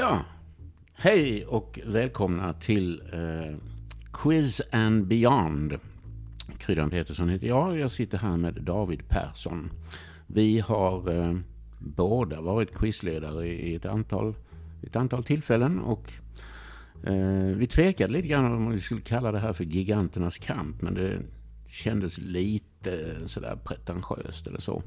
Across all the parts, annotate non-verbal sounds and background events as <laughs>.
Ja, hej och välkomna till eh, Quiz and Beyond. Kryddan Petersson heter jag. Jag sitter här med David Persson. Vi har eh, båda varit quizledare i ett antal, ett antal tillfällen och eh, vi tvekade lite grann om vi skulle kalla det här för giganternas kamp men det kändes lite sådär pretentiöst eller så.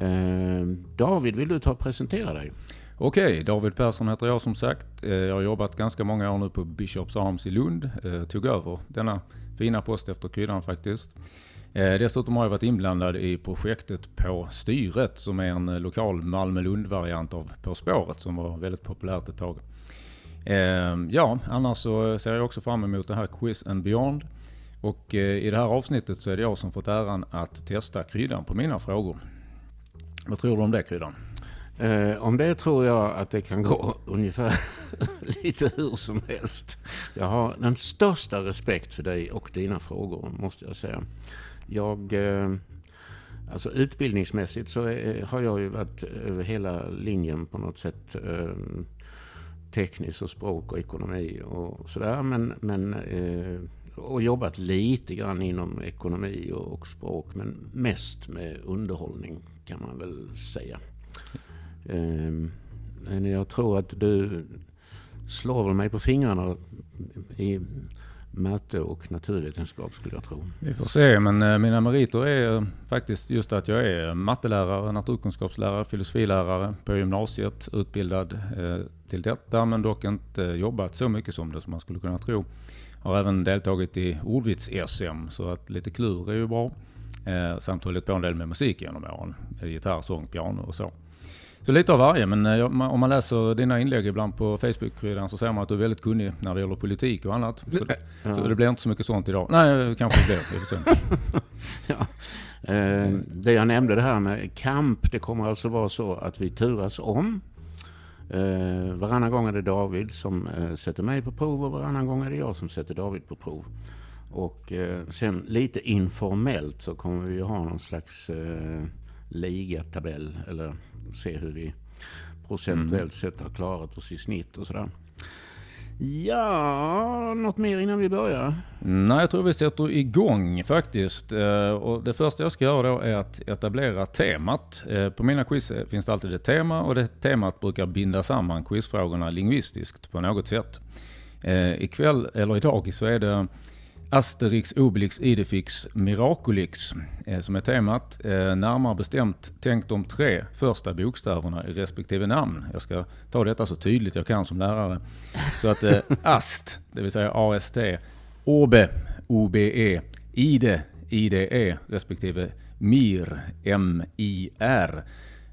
Eh, David, vill du ta och presentera dig? Okej, David Persson heter jag som sagt. Eh, jag har jobbat ganska många år nu på Bishops Arms i Lund. Jag tog över denna fina post efter kryddan faktiskt. Eh, dessutom har jag varit inblandad i projektet På styret som är en lokal Malmö-Lund-variant av På spåret som var väldigt populärt ett tag. Ehm, ja, annars så ser jag också fram emot det här Quiz and Beyond. Och i det här avsnittet så är det jag som fått äran att testa kryddan på mina frågor. Vad tror du om det kryddan? Eh, om det tror jag att det kan gå ungefär <laughs> lite hur som helst. Jag har den största respekt för dig och dina frågor måste jag säga. Jag, eh, alltså utbildningsmässigt så är, eh, har jag ju varit över hela linjen på något sätt. Eh, tekniskt och språk och ekonomi och sådär. Men, men, eh, och jobbat lite grann inom ekonomi och, och språk. Men mest med underhållning kan man väl säga. Ehm, men jag tror att du slår väl mig på fingrarna i matte och naturvetenskap skulle jag tro. Vi får se, men eh, mina meriter är eh, faktiskt just att jag är mattelärare, naturkunskapslärare, filosofilärare på gymnasiet, utbildad eh, till detta men dock inte jobbat så mycket som det som man skulle kunna tro. Har även deltagit i ordvits-SM så att lite klur är ju bra. Samt hållit på en del med musik genom åren. Gitarr, sång, piano och så. Så lite av varje, men eh, om man läser dina inlägg ibland på Facebook-kryddan så ser man att du är väldigt kunnig när det gäller politik och annat. Så, ja. så det blir inte så mycket sånt idag. Nej, kanske det blir. <laughs> ja. Eh, det jag nämnde det här med kamp, det kommer alltså vara så att vi turas om. Eh, varannan gång är det David som sätter mig på prov och varannan gång är det jag som sätter David på prov. Och sen lite informellt så kommer vi ha någon slags ligatabell eller se hur vi procentuellt mm. sett har klarat oss i snitt och sådär. Ja, något mer innan vi börjar? Nej, jag tror vi sätter igång faktiskt. Eh, och det första jag ska göra då är att etablera temat. Eh, på mina quiz finns det alltid ett tema och det temat brukar binda samman quizfrågorna lingvistiskt på något sätt. Eh, ikväll, eller idag, så är det Asterix, Obelix, Idefix, Miraculix eh, som är temat. Eh, närmare bestämt tänk de tre första bokstäverna i respektive namn. Jag ska ta detta så tydligt jag kan som lärare. Så att eh, AST, det vill säga AST, OBE, OBE, IDE, IDE e, respektive MIR, MIR.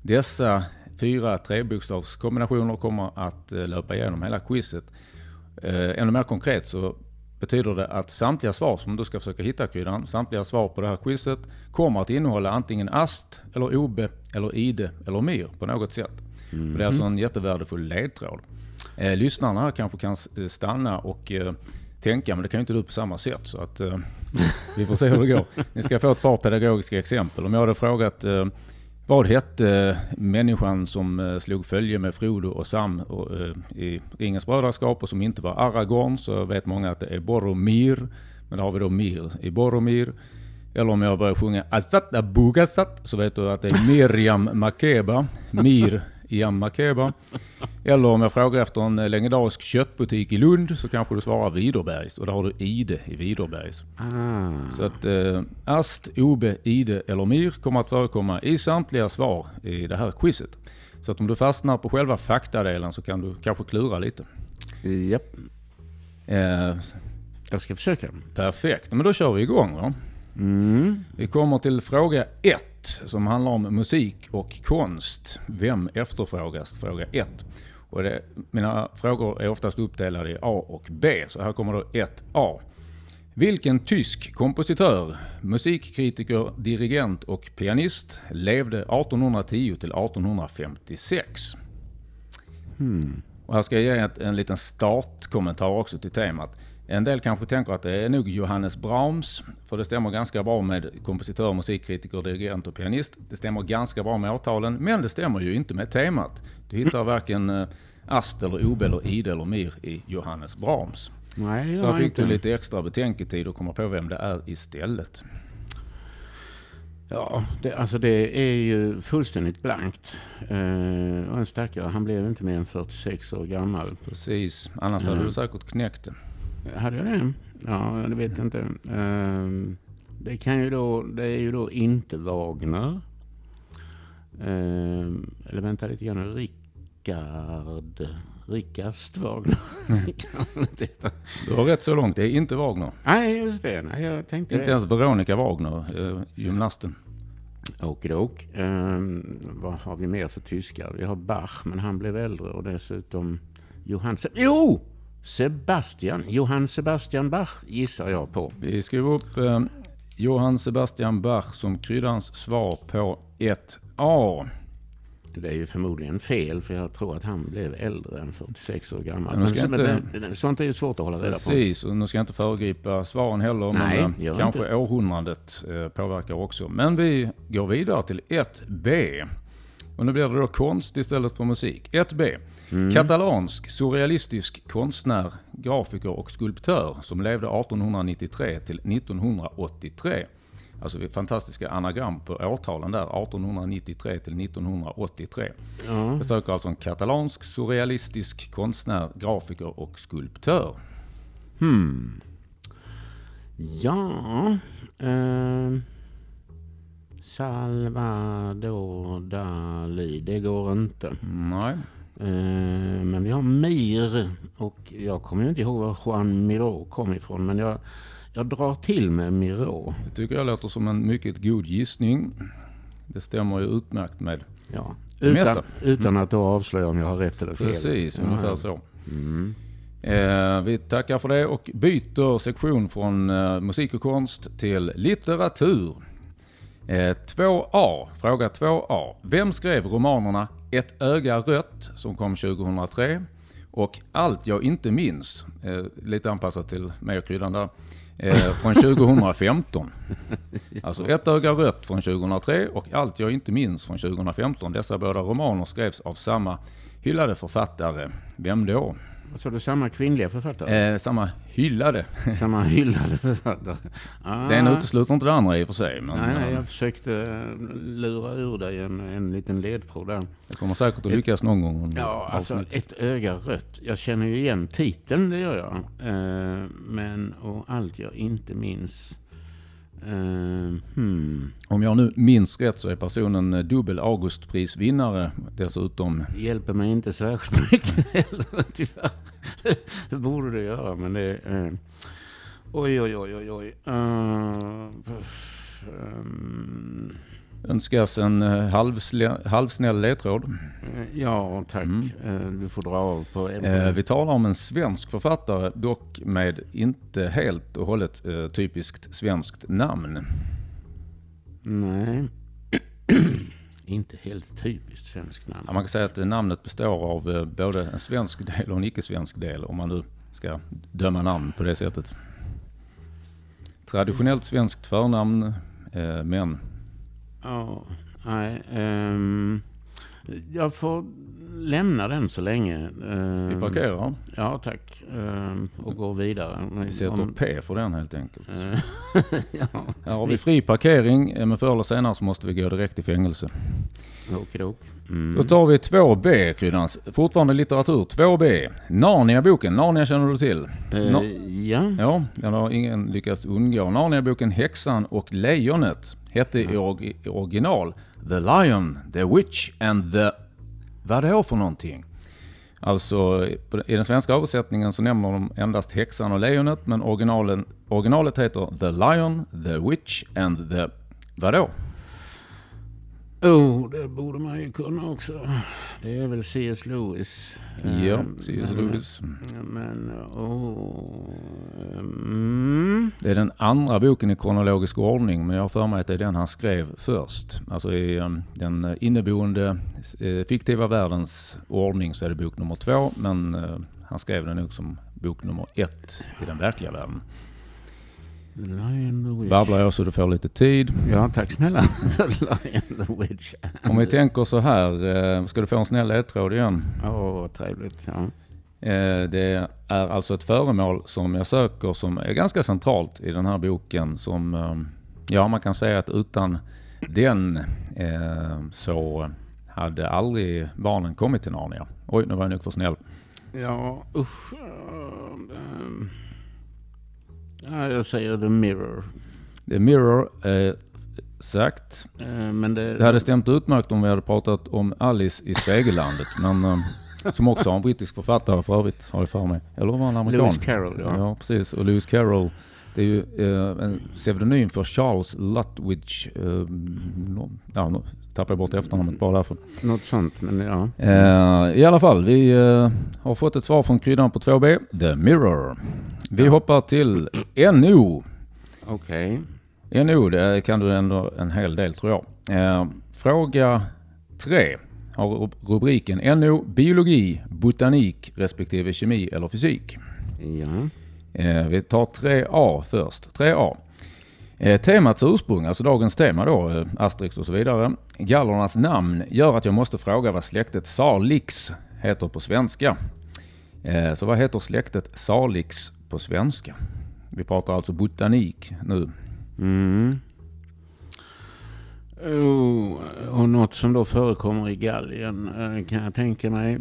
Dessa fyra trebokstavskombinationer kommer att löpa igenom hela quizet. Ännu mer konkret så betyder det att samtliga svar som du ska försöka hitta kryddan, samtliga svar på det här quizet kommer att innehålla antingen AST, eller OBE, eller IDE eller MIR på något sätt. Mm. Det är alltså en jättevärdefull ledtråd. Eh, lyssnarna här kanske kan eh, stanna och eh, tänka, men det kan ju inte du på samma sätt. Så att, eh, <laughs> vi får se hur det går. Ni ska få ett par pedagogiska exempel. Om jag hade frågat eh, vad hette eh, människan som eh, slog följe med Frodo och Sam eh, i Ringens brödraskap och som inte var Aragorn så vet många att det är Boromir. Men då har vi då Mir i Boromir. Eller om jag börjar sjunga Azat Abugasat så vet du att det är Miriam Makeba. Mir Ian Makeba. Eller om jag frågar efter en legendarisk köttbutik i Lund så kanske du svarar Widerbergs och då har du Ide i Widerbergs. Ah. Så att eh, Ast, Obe, Ide eller Mir kommer att förekomma i samtliga svar i det här quizet. Så att om du fastnar på själva faktadelen så kan du kanske klura lite. Japp. Eh, jag ska försöka. Perfekt, men då kör vi igång. Va? Mm. Vi kommer till fråga 1 som handlar om musik och konst. Vem efterfrågas? Fråga 1. Och det, mina frågor är oftast uppdelade i A och B, så här kommer då 1A. Vilken tysk kompositör, musikkritiker, dirigent och pianist levde 1810 till 1856? Hmm. Och här ska jag ge en liten startkommentar också till temat. En del kanske tänker att det är nog Johannes Brahms, för det stämmer ganska bra med kompositör, musikkritiker, dirigent och pianist. Det stämmer ganska bra med årtalen, men det stämmer ju inte med temat. Du hittar varken eh, Ast eller Obe eller Ide eller Mir i Johannes Brahms. Nej, det Så här fick inte. du lite extra betänketid att komma på vem det är istället. Ja, det, alltså det är ju fullständigt blankt. Eh, och en stackare, han blev inte mer än 46 år gammal. Precis, annars hade Mm. du säkert knäckt det. Hade jag det? Ja, det vet jag inte. Ehm, det, kan ju då, det är ju då inte Wagner. Ehm, eller vänta lite grann. Rickard... Rickast Wagner. <laughs> heta. Du har rätt så långt, det är inte Wagner. Nej, just det. Nej, jag tänkte Inte ens Veronica Wagner, eh, gymnasten. Okidok. Um, vad har vi mer för tyskar? Vi har Bach, men han blev äldre och dessutom Johann... Se- jo! Sebastian. Johann Sebastian Bach gissar jag på. Vi skriver upp eh, Johann Sebastian Bach som kryddans svar på 1A. Det är ju förmodligen fel, för jag tror att han blev äldre än 46 år gammal. Men Men, inte- men sånt är ju svårt att hålla reda på. Precis, och nu ska jag inte föregripa svaren heller, Nej, men eh, kanske inte. århundradet eh, påverkar också. Men vi går vidare till 1B. Och nu blir det då konst istället för musik. 1B. Mm. Katalansk surrealistisk konstnär, grafiker och skulptör som levde 1893 till 1983. Alltså fantastiska anagram på årtalen där, 1893 till 1983. Ja. Jag söker alltså en katalansk surrealistisk konstnär, grafiker och skulptör. Hmm. Ja. ehm, Salvador Dalí. Det går inte. Nej, Eh, men vi har Mir och jag kommer inte ihåg var Juan Miró kom ifrån. Men jag, jag drar till med Miró. det tycker jag låter som en mycket god gissning. Det stämmer ju utmärkt med. Ja. Det mesta. Utan, utan att då avslöja om jag har rätt eller fel. Precis, ungefär ja. så. Mm. Eh, vi tackar för det och byter sektion från eh, musik och konst till litteratur. Eh, 2A, fråga 2A. Vem skrev romanerna Ett öga rött som kom 2003 och Allt jag inte minns, eh, lite anpassat till mig och kryddan där, eh, från <laughs> 2015. Alltså Ett öga rött från 2003 och Allt jag inte minns från 2015. Dessa båda romaner skrevs av samma hyllade författare. Vem då? Så det är samma kvinnliga författare? Eh, samma hyllade. <laughs> Samma hyllade författare? Ah. Det ena utesluter inte det andra i och för sig. Men Nej, nej, eh, jag försökte eh, lura ur dig en, en liten ledtråd där. det kommer säkert att lyckas någon gång Ja, alltså ett öga rött. Jag känner ju igen titeln, det gör jag. Eh, men, och allt jag inte minns. Eh, hmm. Om jag nu minns rätt så är personen eh, dubbel Augustprisvinnare dessutom. Det hjälper mig inte särskilt mycket <laughs> heller, tyvärr. Det borde det göra, men det... Eh, oj, oj, oj, oj, oj. Puff, ehm, Önskas en eh, halvsle- halvsnäll ledtråd. eh, ja, tack. Mm. Eh, du får dra av på en. Vi talar om en svensk författare, dock med inte helt och hållet typiskt svenskt namn. Nej. <clears throat> inte helt typiskt svenskt namn. Ja, man kan säga att namnet består av både en svensk del och en icke-svensk del, om man nu ska döma namn på det sättet. Traditionellt svenskt förnamn, men Ja, nej. Um, jag får lämna den så länge. Ehm, vi parkerar. Ja, tack. Ehm, och går vidare. Vi sätter Om- P för den helt enkelt. eh, <laughs> ja, Här har vi fri parkering, eh, men förr eller senare så måste vi gå direkt i fängelse. okidok. Då Mm. tar vi 2B, Kryddans. Fortfarande litteratur. 2B. Narnia-boken. Narnia känner du till? Eh, ja. Ja, den har ingen lyckats undgå. Narnia-boken Häxan och Lejonet hette i i original The Lion, The Witch and the... Vad då för någonting? Alltså i den svenska översättningen så nämner de endast häxan och lejonet men originalen, originalet heter The Lion, The Witch and the... Vadå? Oh, det borde man ju kunna också. Det är väl C.S. Lewis. Ja, Ehm, C.S. Lewis. Men, åh... mm. Det är den andra boken i kronologisk ordning, men jag har för mig att det är den han skrev först. Alltså i um, den inneboende eh, fiktiva världens ordning så är det bok nummer två, men eh, han skrev den nog som bok nummer ett i den verkliga världen. The Lion, the Witch. babblar jag så du får lite tid. Ja, tack snälla. The <laughs> Lion, the Witch. Om vi tänker så här, eh, ska du få en snäll ledtråd igen? Åh, vad trevligt. Ja. Eh, Det är alltså ett föremål som jag söker som är ganska centralt i den här boken. Som, eh, ja, man kan säga att utan den så hade aldrig barnen kommit till Narnia. Oj, nu var jag nog för snäll. Ja, usch. Ja, jag säger The Mirror. The Mirror, eh, sagt. Eh, Men det, Det hade stämt utmärkt om vi hade pratat om Alice i Spegellandet. <laughs> men, eh, som också har en brittisk författare för övrigt, har jag för mig. Eller var han amerikan? Lewis Carroll, ja. Ja, precis. Och Lewis Carroll, det är ju eh, en pseudonym för Charles Lutwidge. Eh, ja, nu tappade jag bort efternamnet bara därför. Något sånt, men ja. Eh, I alla fall, vi har fått ett svar från kryddan på 2B, The Mirror. Vi hoppar till NO. Okej. NO, det kan du ändå en hel del tror jag. Fråga 3 har ru- rubriken NO, biologi, botanik respektive kemi eller fysik. Ja. Eh, vi tar 3A först. 3A. Eh, temats ursprung, alltså dagens tema då, eh, Asterix och så vidare. Gallernas namn gör att jag måste fråga vad släktet Salix heter på svenska. Så vad heter släktet Salix på svenska? Vi pratar alltså botanik nu. Mm. Oh, och något som då förekommer i Gallien kan jag tänka mig.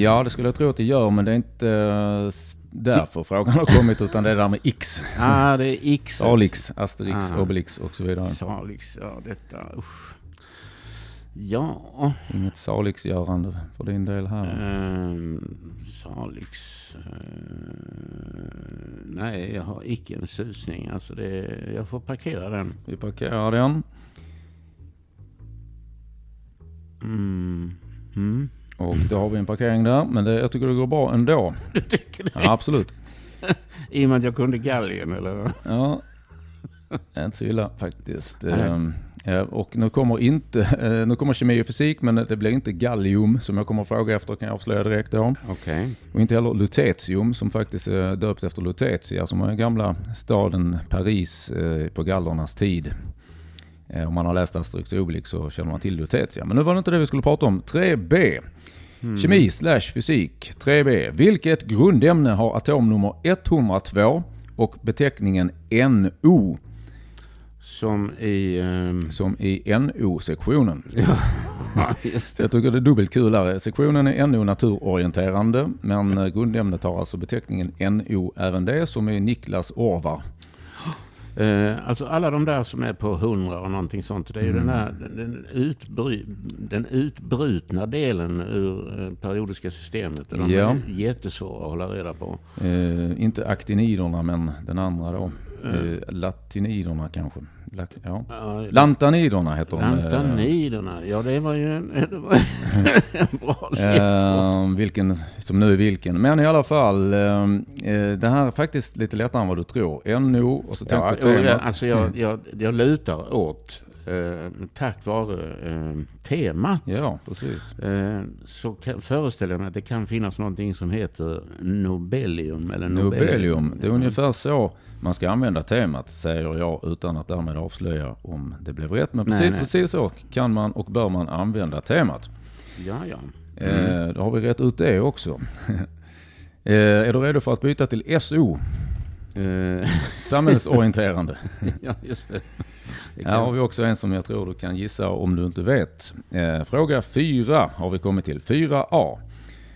Ja, det skulle jag tro att det gör, men det är inte därför frågan har kommit, utan det är där med X. Ah, det är X. Salix, Asterix, Ah. Obelix och så vidare. Salix, ja detta, usch. Ja, Inget Salix-görande för din del här. eh, Salix. Eh, nej, jag har icke en susning. Alltså det, jag får parkera den. Vi parkerar den. Mm. Mm. Och då har vi en parkering där, men det, jag tycker det går bra ändå. <laughs> Du tycker det? Ja, absolut. <laughs> I och med att jag kunde Gallien eller? Ja, det är inte så illa faktiskt. Ehm, ja, och nu kommer inte, <laughs> eh, nu kommer kemi och fysik, men det blir inte gallium som jag kommer att fråga efter kan jag avslöja direkt då. Okej. Och inte heller lutetium som faktiskt är döpt efter Lutetia som är den gamla staden Paris eh, på gallernas tid. Eh, Om man har läst Asterix och Obelix så känner man till Lutetia. Men nu var det inte det vi skulle prata om. 3B. Mm. Kemi slash fysik. 3B. Vilket grundämne har atomnummer 102 och beteckningen NO Som i... ehm, som i NO-sektionen? ja. <laughs> Jag tycker det är dubbelt kul här. Sektionen är NO naturorienterande men eh, grundämnet har alltså beteckningen NO även det som är Niklas Orvar. Eh, alltså alla de där som är på 100 och någonting sånt. Det är ju Mm. den, här, den, den, utbry, den utbrutna delen ur eh, periodiska systemet. De Ja. är jättesvåra att hålla reda på. Eh, inte aktiniderna men den andra då. Mm. Eh, latiniderna kanske. La, ja. Ja, Lantaniderna heter de. eh, Lantaniderna, ja det var ju en, <laughs> en bra ledtråd. Eh, vilken som nu är vilken. Men i alla fall, eh, eh, det här är faktiskt lite lättare än vad du tror. NO och så Ja, och jag, alltså jag, jag, jag lutar åt, eh, tack vare eh, temat, Ja, precis. eh, så kan, föreställer jag mig att det kan finnas någonting som heter Nobelium. Eller Nobelium, det är ungefär så man ska använda temat, säger jag utan att därmed avslöja om det blev rätt. Men Nej, precis, nej. precis så kan man och bör man använda temat. Ja, ja. Eh, då har vi rätt ut det också. <laughs> eh, är du redo för att byta till SO? Eh, Samhällsorienterande. <laughs> ja, just det. Här har vi också en som jag tror du kan gissa om du inte vet. Eh, fråga 4 har vi kommit till. 4a.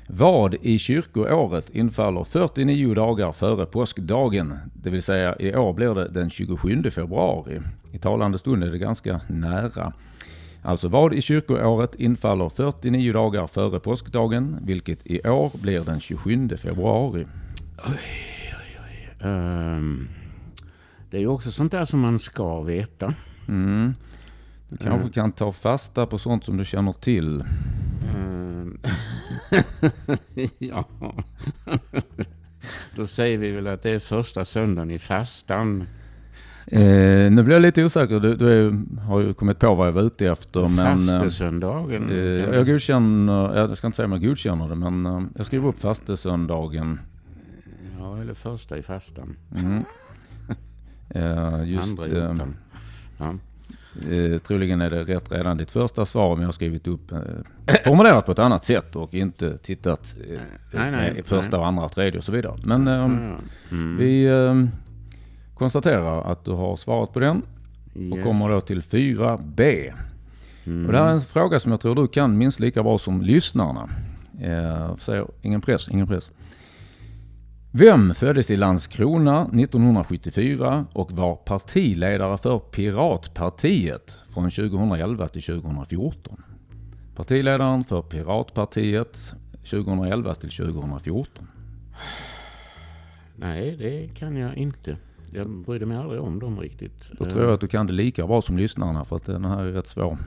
Vad i kyrkoåret infaller 49 dagar före påskdagen? Det vill säga i år blir det den 27 februari. I talande stund är det ganska nära. Alltså vad i kyrkoåret infaller 49 dagar före påskdagen, vilket i år blir den 27 februari. Ehm, det är ju också sånt där som man ska veta. Mm. Du kanske kan ta fasta på sånt som du känner till. Ehm, <laughs> ja. Då säger vi väl att det är första söndagen i fastan. Eh, nu blir jag lite osäker. Du, du är, har ju kommit på vad jag var ute efter. Men, eh, Fastesöndagen. eh, jag godkänner, jag ska inte säga om jag godkänner det, men jag skriver upp fastesöndagen. Ja, eller första i fastan. Mm. Eh, just, Andra eh. Ja. eh, troligen är det rätt redan ditt första svar om jag har skrivit upp, eh, formulerat på ett annat sätt och inte tittat eh, Nej, nej, eh, första nej. andra tredje och så vidare. Men eh, ja. Mm. vi eh, konstaterar att du har svarat på den och Yes. kommer då till 4B. Mm. Och det här är en fråga som jag tror du kan minst lika bra som lyssnarna. Eh, så ingen press, ingen press. Vem föddes i Landskrona 1974 och var partiledare för Piratpartiet från 2011 till 2014? Partiledaren för Piratpartiet 2011 till 2014. Nej, det kan jag inte. Jag brydde mig aldrig om dem riktigt. Då tror jag att du kan det lika bra som lyssnarna för att den här är rätt svår.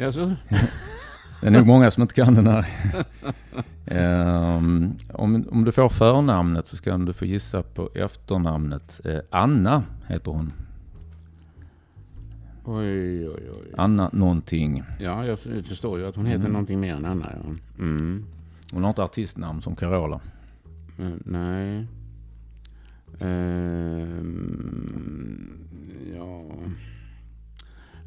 Alltså, <laughs> Det är nog många som inte kan den här. <laughs> Ehm, om, om du får förnamnet så ska du få gissa på efternamnet. Eh, Anna heter hon. oj, oj, oj. Anna någonting. Ja, jag förstår ju att hon heter någonting mer än Anna. Ja. Mm. Hon har inte artistnamn som Carola. Eh, nej. Ehm, ja.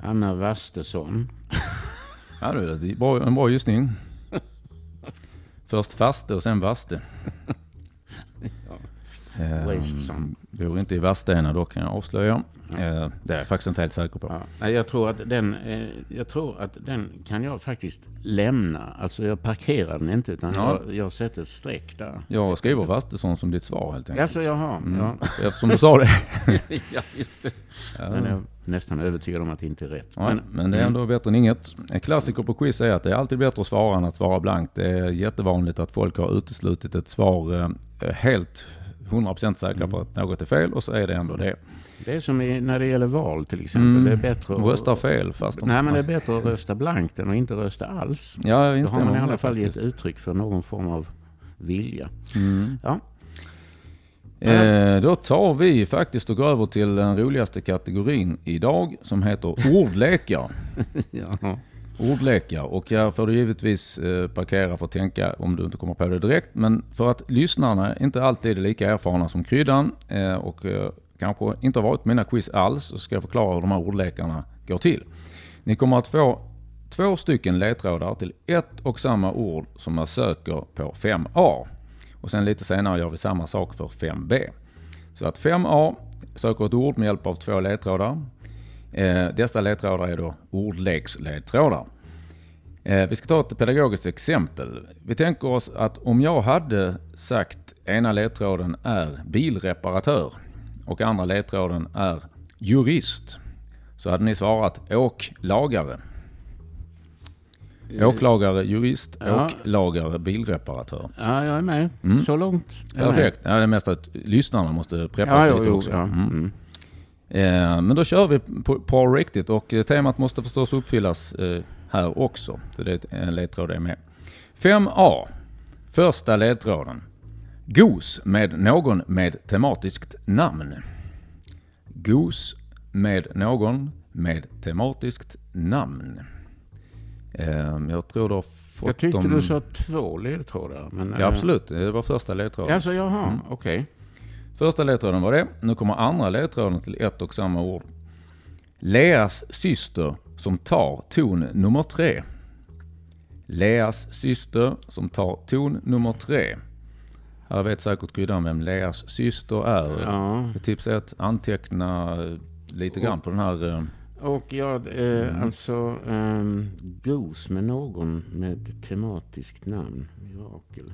Anna Wastesson. <laughs> Ja, det är bra, en bra gissning. <laughs> Först faste och sen vaste. Ehm, Wastesson. bor inte i Vadstena då kan jag avslöja. Eh, det är jag faktiskt inte helt säker på. Ja. Jag, tror att den, eh, jag tror att den kan jag faktiskt lämna. Alltså jag parkerar den inte utan Ja. jag, jag sätter ett streck där. Jag skriver Vastesson som ditt svar helt enkelt. Alltså jaha. Mm. Ja. Eftersom du sa det. <laughs> ja, just det. Ja. Men jag är nästan övertygad om att det inte är rätt. Ja, men det är ändå bättre än inget. En klassiker på quiz är att det är alltid bättre att svara än att svara blankt. Det är jättevanligt att folk har uteslutit ett svar eh, helt 100% säkra på att något är fel och så är det ändå det. Det är som i, när det gäller val till exempel. Mm. Det är bättre att, Röstar fel fast de... Nej, men det är bättre att rösta blankt än att inte rösta alls. Ja, jag Då har man i alla fall gett uttryck för någon form av vilja. Mm. Ja, Eh, då tar vi faktiskt och går över till den roligaste kategorin idag som heter ordlekar. <laughs> ja. Ordlekar och här får du givetvis eh, parkera för att tänka om du inte kommer på det direkt. Men för att lyssnarna inte alltid är lika erfarna som kryddan eh, och eh, kanske inte har varit på mina quiz alls så ska jag förklara hur de här ordlekarna går till. Ni kommer att få två stycken ledtrådar till ett och samma ord som jag söker på 5A. Och sen lite senare gör vi samma sak för 5B. Så att 5A söker ett ord med hjälp av två ledtrådar. Eh, dessa ledtrådar är då ordleksledtrådar. Eh, vi ska ta ett pedagogiskt exempel. Vi tänker oss att om jag hade sagt ena ledtråden är bilreparatör och andra ledtråden är jurist så hade ni svarat åklagare. Åklagare, jurist, Ja. åklagare, bilreparatör. ja, jag är med. Mm. Så långt. Perfekt. Ja, det är mest att lyssnarna måste preppa Ja, lite jo, också. ja. Mm. Eh, men då kör vi på, på riktigt och eh, temat måste förstås uppfyllas eh, här också. Så det är en ledtråd är med. 5A. Första ledtråden. Gos med någon med tematiskt namn. Gos med någon med tematiskt namn. Jag tror du har fått Jag tyckte dem... du sa två ledtrådar. Men, Ja absolut, det var första ledtråden. Alltså, jaha, Mm. okej. Första ledtråden var det. Nu kommer andra ledtråden till ett och samma ord. Leas syster som tar ton nummer tre. Leas syster som tar ton nummer tre. Här vet säkert kryddan vem Leas syster är. Ja. Tips är att anteckna lite grann på den här. eh, Och ja, eh, Mm. alltså um, gos med någon med tematiskt namn. Mirakel.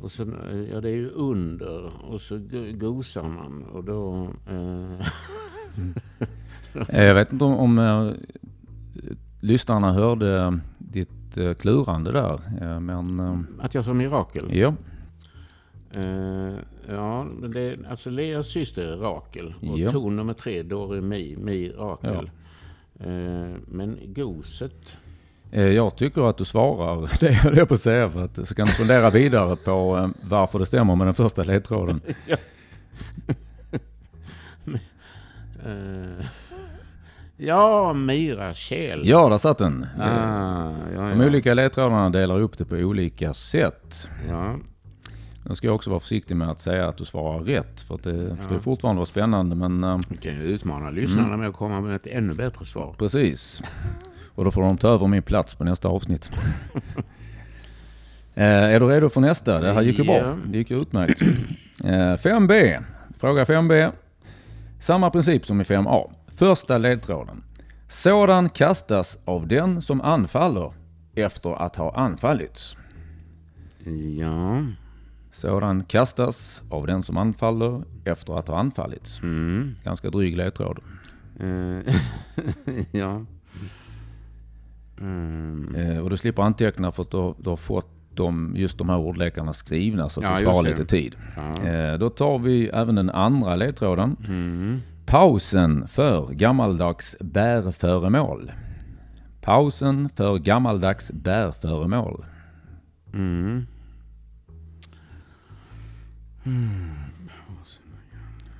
Och så, eh, ja det är ju under och så go- gosar man och då... Eh, eh, Jag vet inte om, om eh, lyssnarna hörde ditt eh, klurande där. eh, Men eh, att jag sa mirakel. ja, Eh, ja, det, alltså Leas syster är Rakel och Ja. ton nummer tre Doremi, Mirakel. Eh, men goset... Eh, Jag tycker att du svarar <laughs> det jag är på att säga för att så kan du fundera vidare på eh, varför det stämmer med den första ledtråden. <laughs> Eh, ja, Mirakel. Ja, där satt den. Ah, ja, De ja. olika ledtrådarna delar upp det på olika sätt. ja. Nu ska jag också vara försiktig med att säga att du svarar rätt. För att det Ja. ska fortfarande vara spännande. Men Du kan ju utmana lyssnarna med att komma med ett ännu bättre svar. precis. Och då får de ta över min plats på nästa avsnitt. <laughs> Eh, är du redo för nästa? Det här gick ju bra. Det gick ju utmärkt. Eh, 5B. Fråga 5B. Samma princip som i 5A. Första ledtråden. Sådan kastas av den som anfaller efter att ha anfallits. Ja. Sådan kastas av den som anfaller efter att ha anfallits. Mm. Ganska dryg ledtråd. Eh, <laughs> ja. Mm. Eh, och du slipper anteckna för att du, du har fått de, just de här ordlekarna skrivna så att Ja, du sparar lite tid. Ja. Eh, då tar vi även den andra ledtråden. Mm. Pausen för gammaldags bärföremål. Pausen för gammaldags bärföremål. Mm.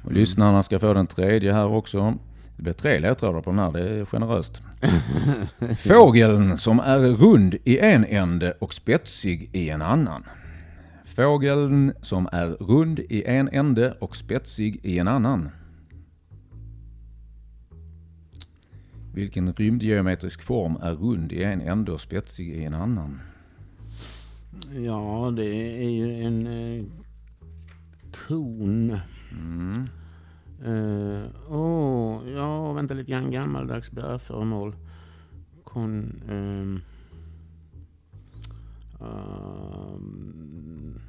Och lyssnarna ska få den tredje här också. Det blir tre ledtrådar på den här, det är generöst. <laughs> Fågeln som är rund i en ände och spetsig i en annan. Fågeln som är rund i en ände och spetsig i en annan. Vilken rymdgeometrisk form är rund i en ände och spetsig i en annan? Ja, det är ju en eh, kon. Mm. Uh, Åh, ja, vänta lite grann. Gammaldags bärföremål. Kon... Um, um,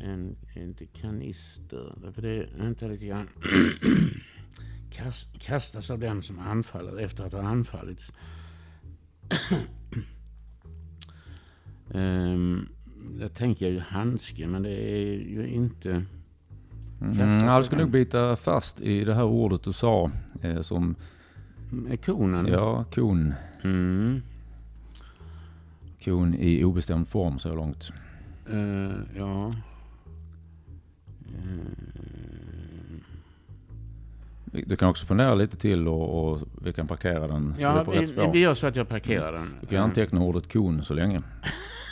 en, inte kanister. För det, vänta lite grann. <clears throat> Kast, kastas av den som anfaller efter att ha anfallits. <clears throat> um, jag tänker ju handske, men det är ju inte... Mm, av jag skulle nog bita fast i det här ordet du sa eh, som, Med konen? ja, kon. Mm. Kon i obestämd form så långt. Eh, ja. Eh, Du kan också fundera lite till och, och vi kan parkera den. ja, rätt vi, spår. vi gör så att jag parkerar den. Du kan anteckna ordet kon så länge. <laughs>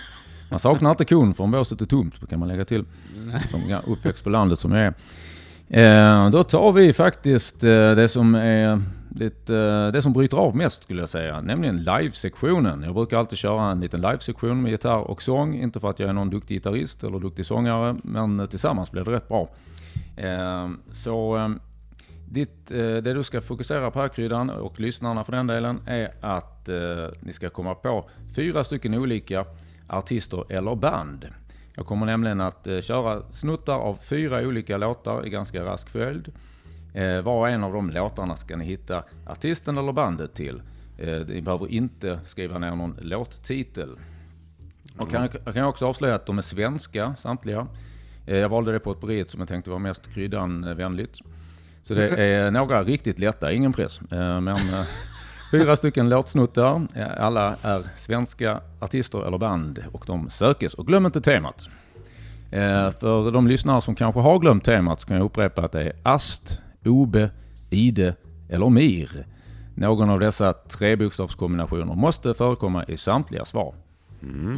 Man saknar inte kon för om båset är tomt, kan man lägga till. Som ja, uppväxt på landet som jag är. Eh, då tar vi faktiskt eh, det som är lite, eh, det som bryter av mest skulle jag säga, nämligen live-sektionen. Jag brukar alltid köra en liten live-sektion med gitarr och sång, inte för att jag är någon duktig gitarrist eller duktig sångare, men eh, tillsammans blir det rätt bra. Eh, så eh, ditt, det du ska fokusera på här kryddan och lyssnarna för den delen är att ni ska komma på fyra stycken olika artister eller band. Jag kommer nämligen att eh, köra snuttar av fyra olika låtar i ganska rask följd. Eh, var och en av de låtarna ska ni hitta artisten eller bandet till. Eh, ni behöver inte skriva ner någon låttitel. Och kan, jag kan också avslöja att de är svenska samtliga. Jag valde det på ett bred som jag tänkte var mest kryddan-vänligt. Så det <laughs> är några riktigt lätta, ingen press. Men fyra stycken låtsnuttar. Alla är svenska artister eller band och de sökes. Och glöm inte temat. Eh, för de lyssnare som kanske har glömt temat så kan jag upprepa att det är AST, OBE, IDE eller MIR. Någon av dessa tre bokstavskombinationer måste förekomma i samtliga svar. Mm.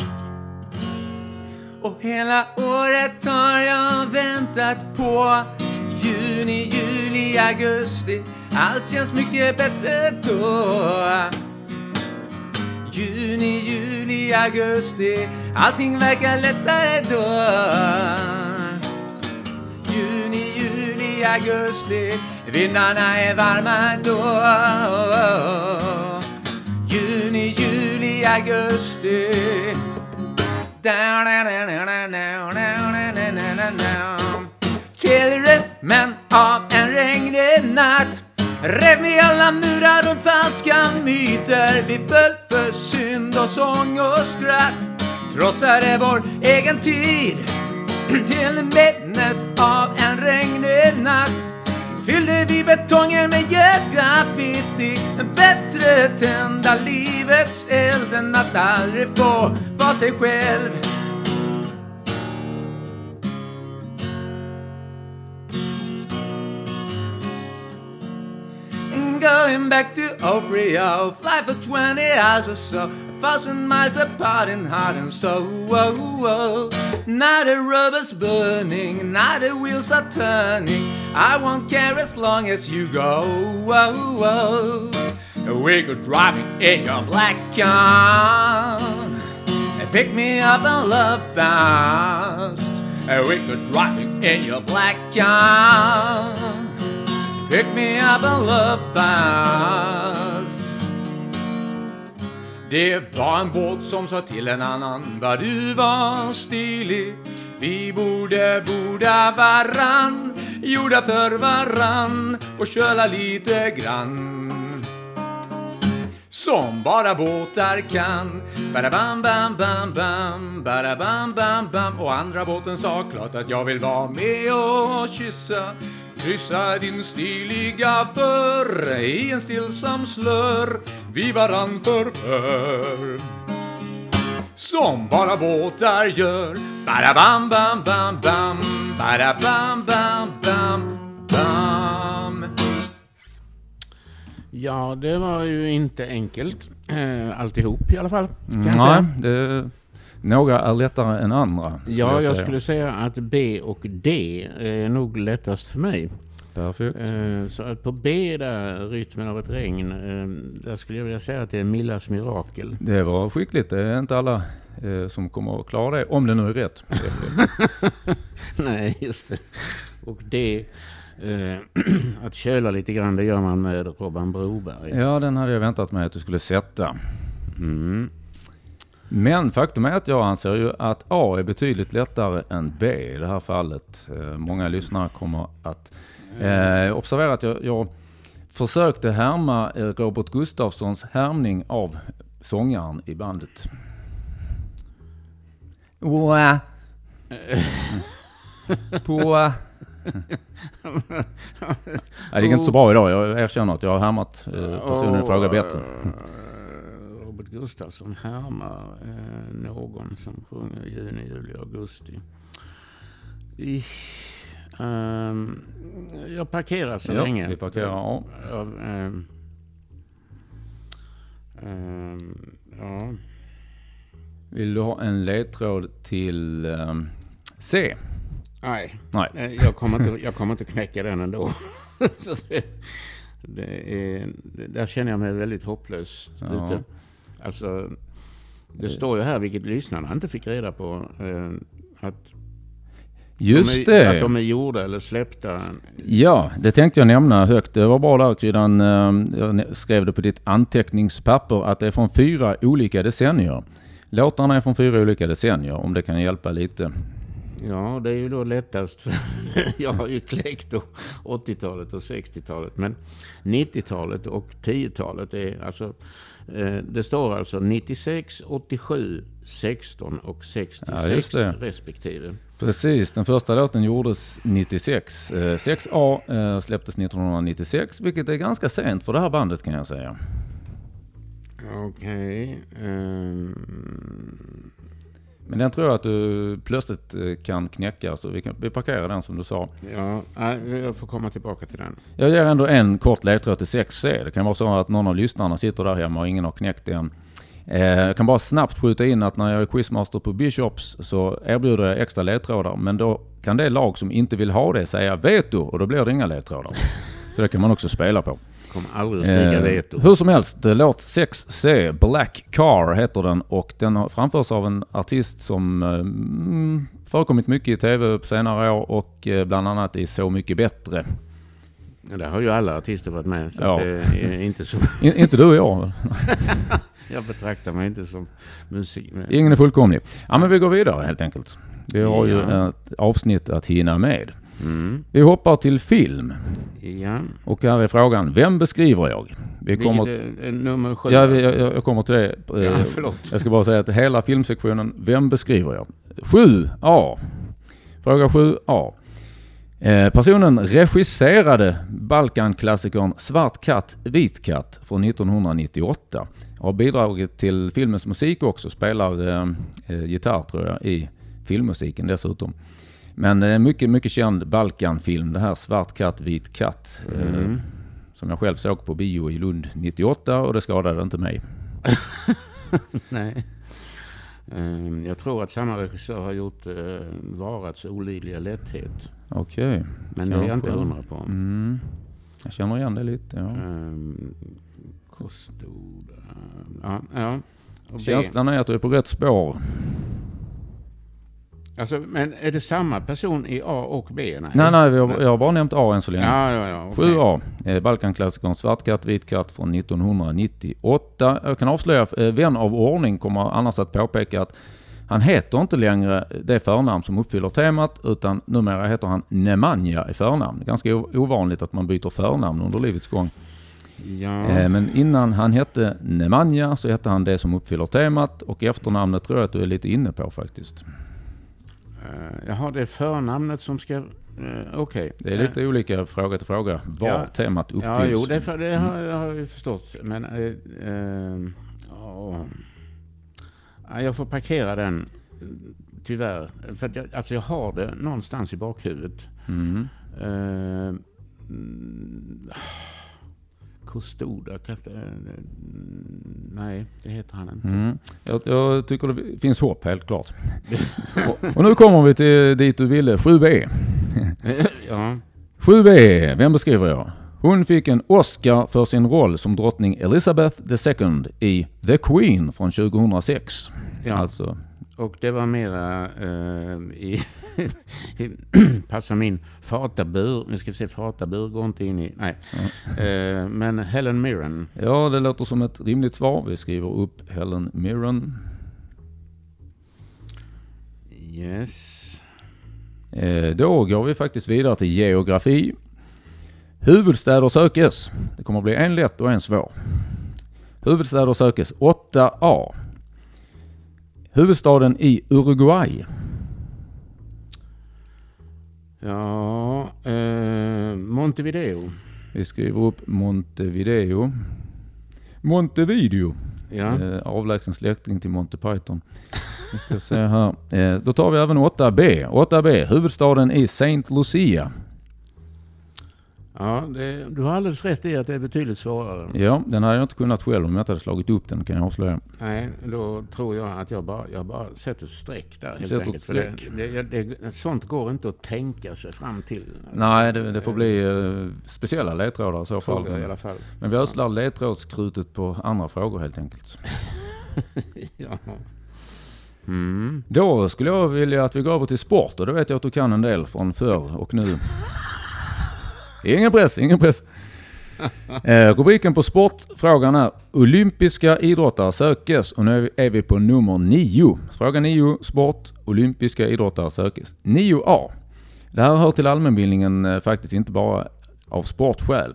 Och hela året har jag väntat på Juni, juli, augusti. Allt känns mycket bättre då. Juni, juli, augusti. Allting verkar lättare då. Juni, juli, augusti. Vindarna är varma då. Juni, juli, augusti. Till men av en regnig natt rev vi alla murar runt falska myter. Vi föll för synd och sång och skratt. Trotsade vår egen tid <clears throat> till minnet av en regnig natt. Fyllde vi betongen med graffiti Bättre tända livets eld än att aldrig få vara sig själv Going back to Ofrio. Fly for 20 hours or so, a thousand miles apart in heart and soul. Whoa, whoa. Now the rubber's burning, now the wheels are turning. I won't care as long as you go. Whoa, whoa. We could drive in your black car and pick me up and love fast. And we could drive in your black car. Pick me up and love fast. Det var en båt som sa till en annan vad du var stilig. Vi borde borda varann, gjorda för varann och köla lite grann. Som bara båtar kan. Bara bam bam bam bam, bara bam bam bam. Och andra båten sa klart att jag vill vara med och kyssa. Kryssa din stiliga för i en stillsam slör vi varann förför. Som bara båtar gör. Bara bam bam bam bam, bara bam bam bam bam. Ja, det var ju inte enkelt. Eh, alltihop i alla fall. Kan jag Nej, säga. det, några är lättare än andra. Ja, jag säga. skulle säga att B och D är nog lättast för mig. Perfekt. Eh, Så att på B där, Rytmen av ett regn, eh, där skulle jag vilja säga att det är Millas mirakel. Det var skickligt. Det är inte alla eh, som kommer att klara det, om det nu är rätt. <laughs> Nej, just det. Och D, <clears throat> att köla lite grann, det gör man med Robban Broberg. ja, den hade jag väntat mig att du skulle sätta. Mm. Men faktum är att jag anser ju att A är betydligt lättare än B i det här fallet. Eh, Många lyssnare kommer att eh, observera att jag, jag försökte härma eh, Robert Gustafssons härmning av sångaren i bandet. Oa. <laughs> På... <laughs> Nej, det gick inte så bra idag. Jag erkänner att jag har härmat eh, personen i fråga bättre. Robert Gustafsson härmar eh, någon som sjunger juni, juli, augusti. I, ehm, jag parkerar så Ja, länge. vi parkerar. Ja, ehm, ehm, ja. Vill du ha en ledtråd till C? Nej, Nej. eh, jag kommer, inte, jag kommer inte knäcka den ändå. <laughs> det, det är, där känner jag mig väldigt hopplös Ja. Alltså, det står ju här, vilket lyssnarna inte fick reda på, eh, att, Just de är, det. att de är gjorda eller släppta. Ja, det tänkte jag nämna högt. Det var bra där Kryddan. ehm, Jag skrev det på ditt anteckningspapper att det är från fyra olika decennier. Låtarna är från fyra olika decennier, om det kan hjälpa lite. Ja, det är ju då lättast. <laughs> Jag har ju kläckt då 80-talet och 60-talet. Men 90-talet och 10-talet är alltså... Eh, det står alltså 96, 87, 16 och 66 Ja, respektive. Precis, den första låten gjordes 96. Eh, 6A eh, släpptes 1996, vilket är ganska sent för det här bandet kan jag säga. Okej. ehm, Men den tror jag att du plötsligt eh, kan knäcka, så vi, kan, vi parkerar den som du sa. ja, jag får komma tillbaka till den. Jag ger ändå en kort ledtråd till 6C. Det kan vara så att någon av lyssnarna sitter där hemma och ingen har knäckt den. Eh, jag kan bara snabbt skjuta in att när jag är quizmaster på Bishops så erbjuder jag extra ledtrådar. Men då kan det lag som inte vill ha det säga veto och då blir det inga ledtrådar. <laughs> Så det kan man också spela på. Kommer aldrig att stiga Eh, veto. hur som helst, eh, låt 6C, Black Car heter den och den har framförts av en artist som eh, mm, förekommit mycket i tv på senare år och bland annat i Så Mycket Bättre. Ja, Där har ju alla artister varit med. Så Ja. <laughs> inte så, In, inte du och jag. <laughs> jag betraktar mig inte som musik. Ingen är fullkomlig. Ja men vi går vidare helt enkelt. Vi har ju Ja. ett avsnitt att hinna med. Mm. Vi hoppar till film. Ja. Och här är frågan, vem beskriver jag? Vi Vilket kommer, är, är nummer sju? ja, vi, jag, jag kommer till det. Ja, Eh, förlåt. Jag ska bara säga att hela filmsektionen, vem beskriver jag? 7A. Fråga 7A. Eh, personen regisserade Balkanklassikern Svart katt, vit katt från 1998. Har bidragit till filmens musik också, spelar eh, eh, gitarr tror jag i filmmusiken dessutom. Men det är en mycket, mycket känd Balkanfilm det här Svart katt, vit katt. Eh, Mm. som som jag själv såg på bio i Lund 98 och det skadade inte mig. <laughs> Nej. Ehm, Jag tror att samma regissör har gjort uh, Varats olidliga lätthet. Okej. Men det är jag inte hundra på. Mm. Jag känner igen det lite. Ja. Um, kostord. Ja, ja. B. Känslan är att du är på rätt spår. Alltså, men är det samma person i A och B? Nej, nej, har, jag har bara nämnt A än så länge. Ja, ja, ja. okej. 7A, eh, Balkanklassikern Svart katt, vit katt från 1998. Jag kan avslöja, eh, vän av ordning kommer annars att påpeka att han heter inte längre det förnamn som uppfyller temat, utan numera heter han Nemanja i förnamn. Ganska ovanligt att man byter förnamn under livets gång. Ja. Eh, Men innan han hette Nemanja så hette han det som uppfyller temat och efternamnet tror jag att du är lite inne på faktiskt. Uh, jaha, det är förnamnet som ska... Uh, Okej. Det är lite olika fråga till fråga var Ja. temat uppfylls. Ja, jo, det, för- det har, jag har jag ju förstått. Men... Ja. Ja, jag får parkera den, eh, tyvärr. För att jag, alltså jag har det någonstans i bakhuvudet. Mm. Uh, mm, Kostoda, eh, nej det heter han inte. Mm. Jag, jag tycker det finns hopp helt klart. och, och nu kommer vi till dit du ville, 7B. <laughs> ja, 7B, vem beskriver jag? Hon fick en Oscar för sin roll som drottning Elizabeth II i The Queen från 2006. ja. Alltså, och det var mera eh, i, <laughs> <clears throat> passar min fatabur. Nu ska vi se, fatabur går inte in i, nej. Eh, men Helen Mirren. ja, det låter som ett rimligt svar. Vi skriver upp Helen Mirren. Yes. Eh, då går vi faktiskt vidare till geografi. Huvudstäder sökes. Det kommer att bli en lätt och en svår. Huvudstäder sökes 8A. Huvudstaden i Uruguay. Ja, eh, Montevideo. Vi skriver upp Montevideo. Montevideo. Ja. Eh, avlägsen släkting till Monty Python. Vi ska se här. Eh, då tar vi även 8B. 8B, huvudstaden i Saint Lucia. Ja, det, du har alldeles rätt i att det är betydligt svårare. Ja, den hade jag inte kunnat själv om jag inte hade slagit upp den kan jag avslöja. Nej, då tror jag att jag bara, jag bara sätter streck där helt Sätter enkelt. För det, streck. det, det, sånt går inte att tänka sig fram till. Nej, det, det får bli eh, speciella ledtrådar i så fall. Jag i alla fall. men vi ödslar ledtrådskrutet på andra frågor helt enkelt. <laughs> Ja. Mm. Då skulle jag vilja att vi går över till sport och det vet jag att du kan en del från förr och nu. Ingen press, ingen press. <laughs> Eh, rubriken på sportfrågan är Olympiska idrottare sökes och nu är vi- på nummer 9. Fråga 9, sport, olympiska idrottare sökes. 9A. Det här hör till allmänbildningen eh, faktiskt inte bara av sportskäl.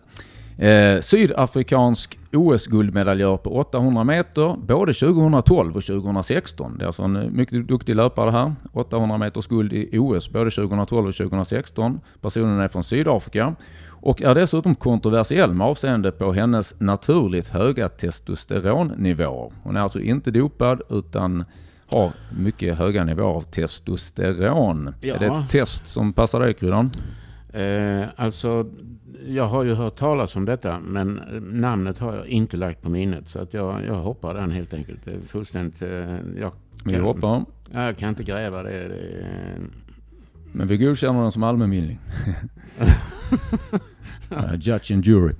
Eh, sydafrikansk OS-guldmedaljör på 800 meter både 2012 och 2016. Det är alltså en eh, mycket duktig löpare här. 800 meters guld i OS både 2012 och 2016. Personen är från Sydafrika och är dessutom kontroversiell med avseende på hennes naturligt höga testosteronnivåer. Hon är alltså inte dopad utan har mycket höga nivåer av testosteron. Ja. Är det ett test som passar dig Kryddan? Eh, alltså, jag har ju hört talas om detta, men namnet har jag inte lagt på minnet. Så att jag, jag hoppar den helt enkelt. Det är fullständigt... Eh, jag, Vi kan, hoppar. jag kan inte gräva det. det Men vi godkänner den som allmänbildning. <laughs> uh, judge and jury.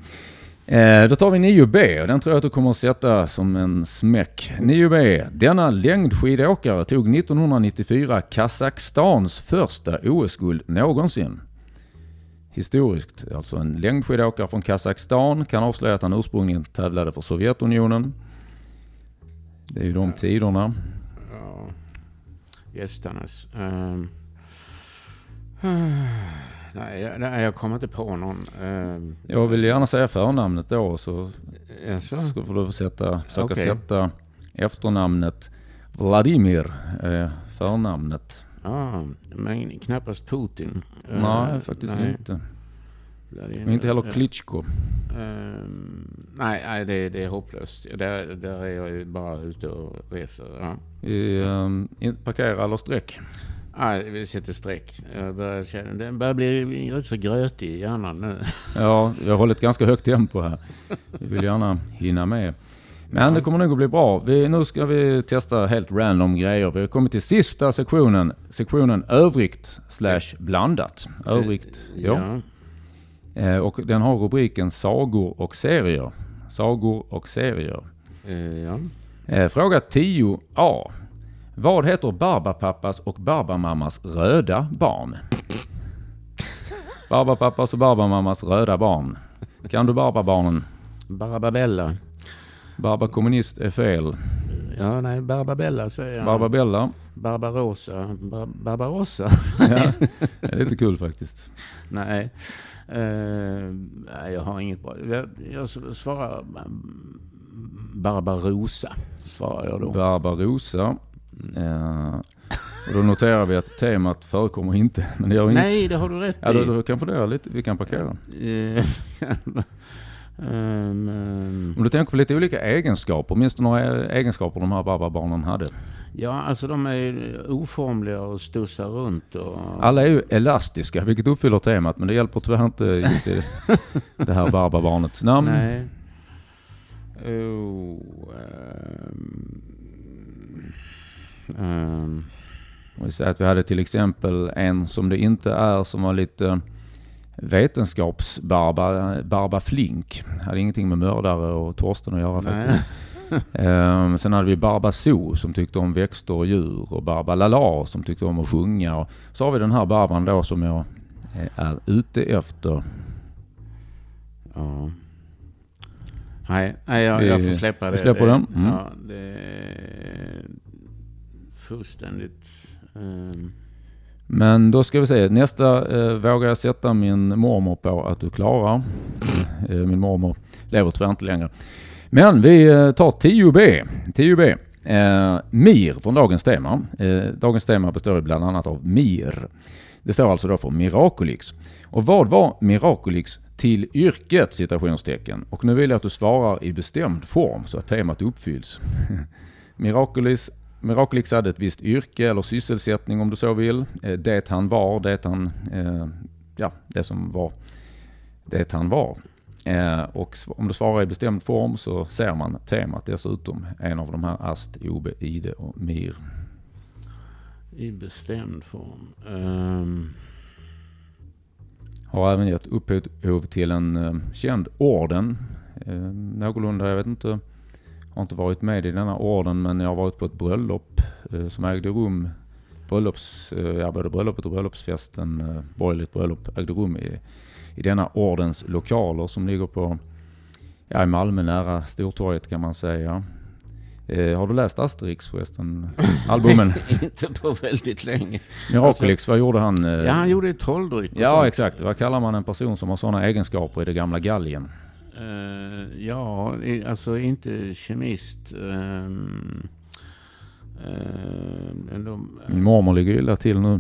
Eh, då tar vi 9B och den tror jag att du kommer att sätta som en smäck. 9B. Denna längdskidåkare tog 1994 Kazakstans första OS-guld någonsin. Historiskt, alltså en längdskidåkare från Kazakstan kan avslöja att han ursprungligen tävlade för Sovjetunionen. Det är ju de tiderna. ja, gästarnas. ehm. <sighs> nej, jag, nej, jag kommer inte på någon. ehm. Jag vill gärna säga förnamnet då så Jaså? Så får du sätta, försöka Okej. sätta efternamnet Vladimir, eh, förnamnet. Ja, men knappast Putin. Eh, nej, faktiskt nej. inte. Och inte heller Klitschko. Ehm, nej, nej det, det är hopplöst. Där, där är jag ju bara ute och reser. Ja. Vi eh, in- parkera eller streck. Nej, vi sätter streck. Jag börjar känna, den börjar bli rätt så grötig i hjärnan nu. <laughs> Ja, vi har hållit ganska högt tempo här. Vi vill gärna hinna med. Men det kommer nog att bli bra. Vi, nu ska vi testa helt random grejer. Vi har kommit till sista sektionen. Sektionen övrigt slash blandat. Övrigt, ja. Eh, och den har rubriken sagor och serier. Sagor och serier. Eh, ja. Eh, fråga 10a. Vad heter Barbapappas och Barbamammas röda barn? Barbapappas och Barbamammas röda barn. Kan du Barbabarnen? Barbabella. Barba kommunist är fel. Ja, nej, Barbabella säger jag. Barbabella. Barbarossa. Bar Barbarossa. Ja, det är lite kul faktiskt. nej. Eh, nej, jag har inget bra. Jag, jag svarar mm, Barbarossa. Svarar jag då. Barbarossa. Eh, och då noterar vi att temat förekommer inte. Men det gör inget. nej, det har du rätt Ja, i. då, då kan fundera lite. Vi kan parkera. <laughs> Ehm, ehm, Om du tänker på lite olika egenskaper. Minns du några egenskaper de här barbabarnen hade? ja, alltså de är oformliga och stussar runt. Och, Alla är ju elastiska, vilket uppfyller temat. Men det hjälper tyvärr inte just det, <laughs> det här barbabarnets namn. Nej. Oh, Om vi säger att vi hade till exempel en som det inte är som var lite vetenskapsbarba, Barba Flink. Hade ingenting med mördare och Torsten att göra faktiskt. nej. Ehm, sen hade vi Barba So som tyckte om växter och djur och Barba Lala som tyckte om att sjunga. Och så har vi den här Barban då som jag eh, är ute efter. Ja. Nej, nej jag, jag får släppa det. vi släpper det, den. Mm. Ja, det är fullständigt... ehm, men då ska vi se, nästa eh, vågar jag sätta min mormor på att du klarar. Eh, min mormor lever tyvärr inte längre. Men vi eh, tar 10B. 10B. Eh, MIR från dagens tema. Eh, dagens tema består bland annat av MIR. Det står alltså då för Miraculix. Och vad var Miraculix till yrket? Citationstecken. Och nu vill jag att du svarar i bestämd form så att temat uppfylls. <laughs> Miraculix Miraculix hade ett visst yrke eller sysselsättning om du så vill. Eh, Det han var, det han, eh, ja, det som var det han var. Eh, Och om du svarar i bestämd form så ser man temat dessutom. En av de här AST, OB, ID och MIR. I bestämd form. Ehm, Har även gett upphov till en känd orden. Eh, någorlunda, jag vet inte, har inte varit med i denna orden men jag har varit på ett bröllop eh, som ägde rum. Bröllops, eh, ja, både bröllopet och bröllopsfesten, eh, borgerligt bröllop, ägde rum i, i denna ordens lokaler som ligger på, ja, i Malmö nära Stortorget kan man säga. Eh, har du läst Asterix förresten? <laughs> Albumen? inte på väldigt länge. Miraculix, vad gjorde han? eh? Ja, han gjorde trolldryck Ja, sånt. exakt. Vad kallar man en person som har sådana egenskaper i det gamla Gallien? Eh, ja, alltså inte kemist. Um, de, Min mormor ligger illa till nu.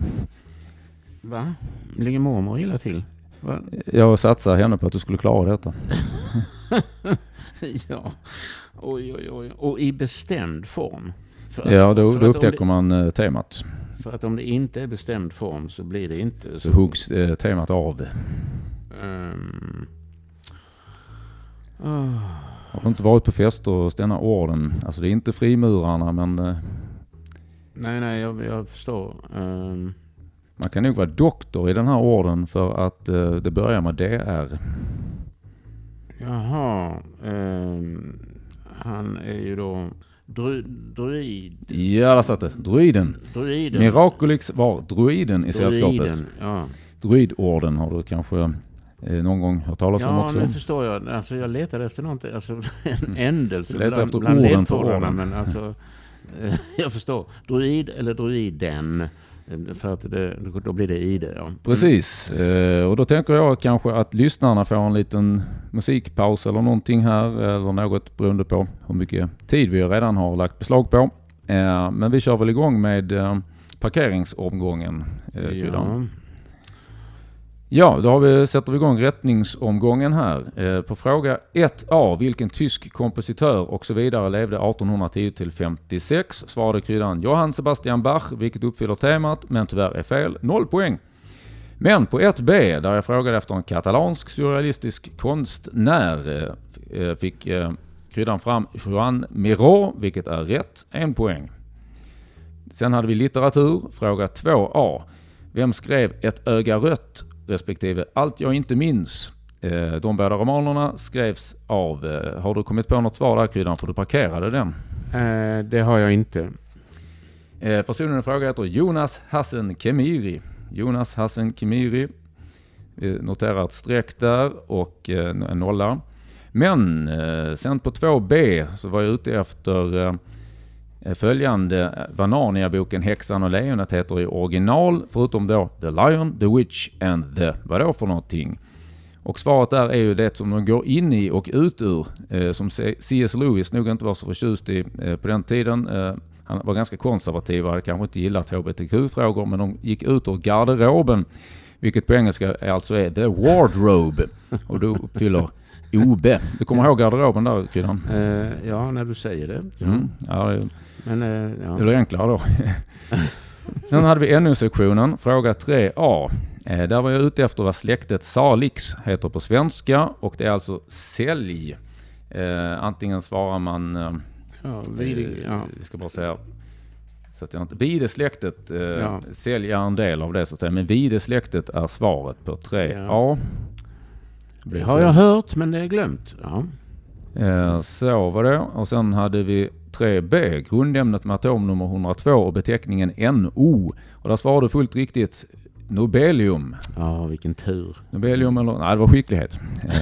va? Ligger mormor illa till? Va? Jag satsar henne på att du skulle klara detta. <laughs> ja. Oj, oj, oj. Och i bestämd form. För, Ja, då, då att upptäcker man eh, temat. det, För att om det inte är bestämd form så blir det inte Så huggs eh, temat av. Ehm. Ah. Har inte varit på fester hos denna orden? Alltså det är inte frimurarna men eh, nej, nej, jag, jag förstår. Ehm. man kan nog vara doktor i den här orden för att eh, det börjar med DR. Jaha. ehm, han är ju då dru, druid. Ja, där satt det. Druiden. Druiden. Miraculix var druiden i sällskapet. Druiden, Ja, Druidorden har du kanske någon gång hört talas om ja också? nu förstår jag. Alltså, jag letade efter någonting, alltså, <laughs> en ändelse letar bland, efter bland ledtrådarna. Men alltså, eh, <laughs> jag förstår. Druid eller druiden. Eh, För att det, då blir det i det. Ja. Mm. Precis, eh, och då tänker jag kanske att lyssnarna får en liten musikpaus eller någonting här eller något beroende på hur mycket tid vi redan har lagt beslag på. Eh, Men vi kör väl igång med eh, parkeringsomgången, eh. Ja. Ja, då har vi, sätter vi igång rättningsomgången här. Eh, på fråga 1A, vilken tysk kompositör och så vidare levde 1810 till 56? Svarade kryddan Johann Sebastian Bach, vilket uppfyller temat, men tyvärr är fel. Noll poäng. Men på 1B, där jag frågade efter en katalansk surrealistisk konstnär, eh, eh fick eh, kryddan fram Joan Miró, vilket är rätt. En poäng. Sen hade vi litteratur, fråga 2A. Vem skrev Ett öga rött respektive Allt jag inte minns? Eh, de båda romanerna skrevs av... Eh, har du kommit på något svar där kryddan? För du parkerade den. Eh, det har jag inte. Personen i fråga heter Jonas Hassen Kemiri. Jonas Hassen Kemiri. Noterar ett streck där och en nolla. Men sen på 2B så var jag ute efter följande vad Narnia-boken Häxan och lejonet heter i original, förutom då The Lion, The Witch and the vadå för någonting. Och svaret där är ju det som de går in i och ut ur, eh, som C.S. Lewis nog inte var så förtjust i eh, på den tiden. Eh, han var ganska konservativ och hade kanske inte gillat hbtq-frågor, men de gick ut ur garderoben, vilket på engelska alltså är the wardrobe. Och då uppfyller OB. Du kommer ihåg garderoben där, Kryddan? Eh, ja, när du säger det. Mm. Ja, det, Men, eh, ja. det blir enklare då. <laughs> Sen hade vi NO-sektionen, fråga 3A. Eh, där var jag ute efter vad släktet Salix heter på svenska och det är alltså sälj. Eh, antingen svarar man... Ja, vid, ja. Vi ska bara säga... Så att jag inte, Videsläktet, eh, Ja. sälj en del av det så att säga, men Videsläktet är svaret på 3A. Det har jag hört, men det är glömt. Ja. Eh, Så var det. Och sen hade vi 3B, grundämnet med atomnummer 102 och beteckningen NO. Och där svarade du fullt riktigt Nobelium. ja, vilken tur. Nobelium eller... Nej, det var skicklighet. Eh,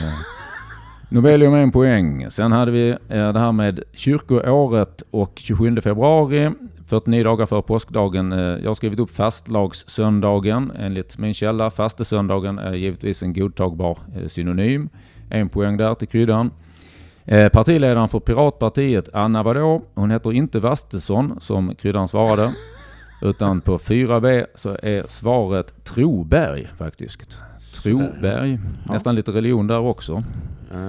Nobelium en poäng. Sen hade vi eh, det här med kyrkoåret och 27 februari, 49 dagar före påskdagen. Eh, jag har skrivit upp fastlagssöndagen. Enligt min källa, fastesöndagen är givetvis en godtagbar synonym. En poäng där till kryddan. Eh, partiledaren för Piratpartiet, Anna vadå? Hon heter inte Vastesson som kryddan svarade. <laughs> Utan på 4B så är svaret Troberg faktiskt. Troberg. Ja. Nästan lite religion där också. Eh,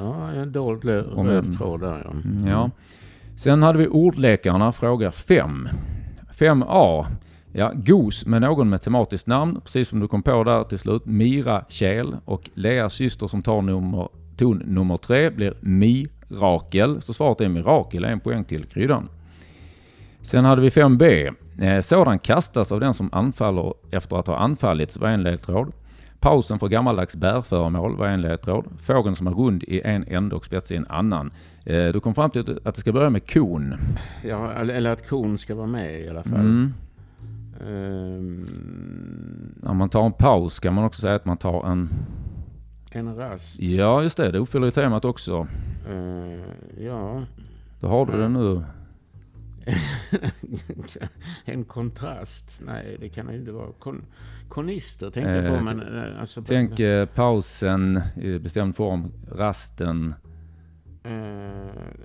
ja, en dold röd tråd där ja. Mm, Ja. Sen hade vi ordlekarna, fråga 5. 5A. Ja, gos med någon med tematiskt namn, precis som du kom på där till slut. Mira Kjell och Leas syster som tar nummer, ton nummer tre blir Mirakel. Så svaret är Mirakel, en poäng till kryddan. Sen hade vi 5B. Eh, sådan kastas av den som anfaller efter att ha anfallits var en ledtråd. Pausen för gammaldags bärföremål var en ledtråd. Fågeln som är rund i en ände och spetsig i en annan. Eh, du kom fram till att det ska börja med kon. ja. Eller att kon ska vara med i alla fall. Mm. Ehm, När man tar en paus kan man också säga att man tar en... en rast. Ja, just det. Det uppfyller ju temat också. Eh, ja. Då har du det nu. <laughs> en kontrast. Nej, det kan det inte vara. Kon, konister tänkte jag Eh, på. Men, eh, alltså, Tänk eh, pausen i bestämd form, rasten. Eh,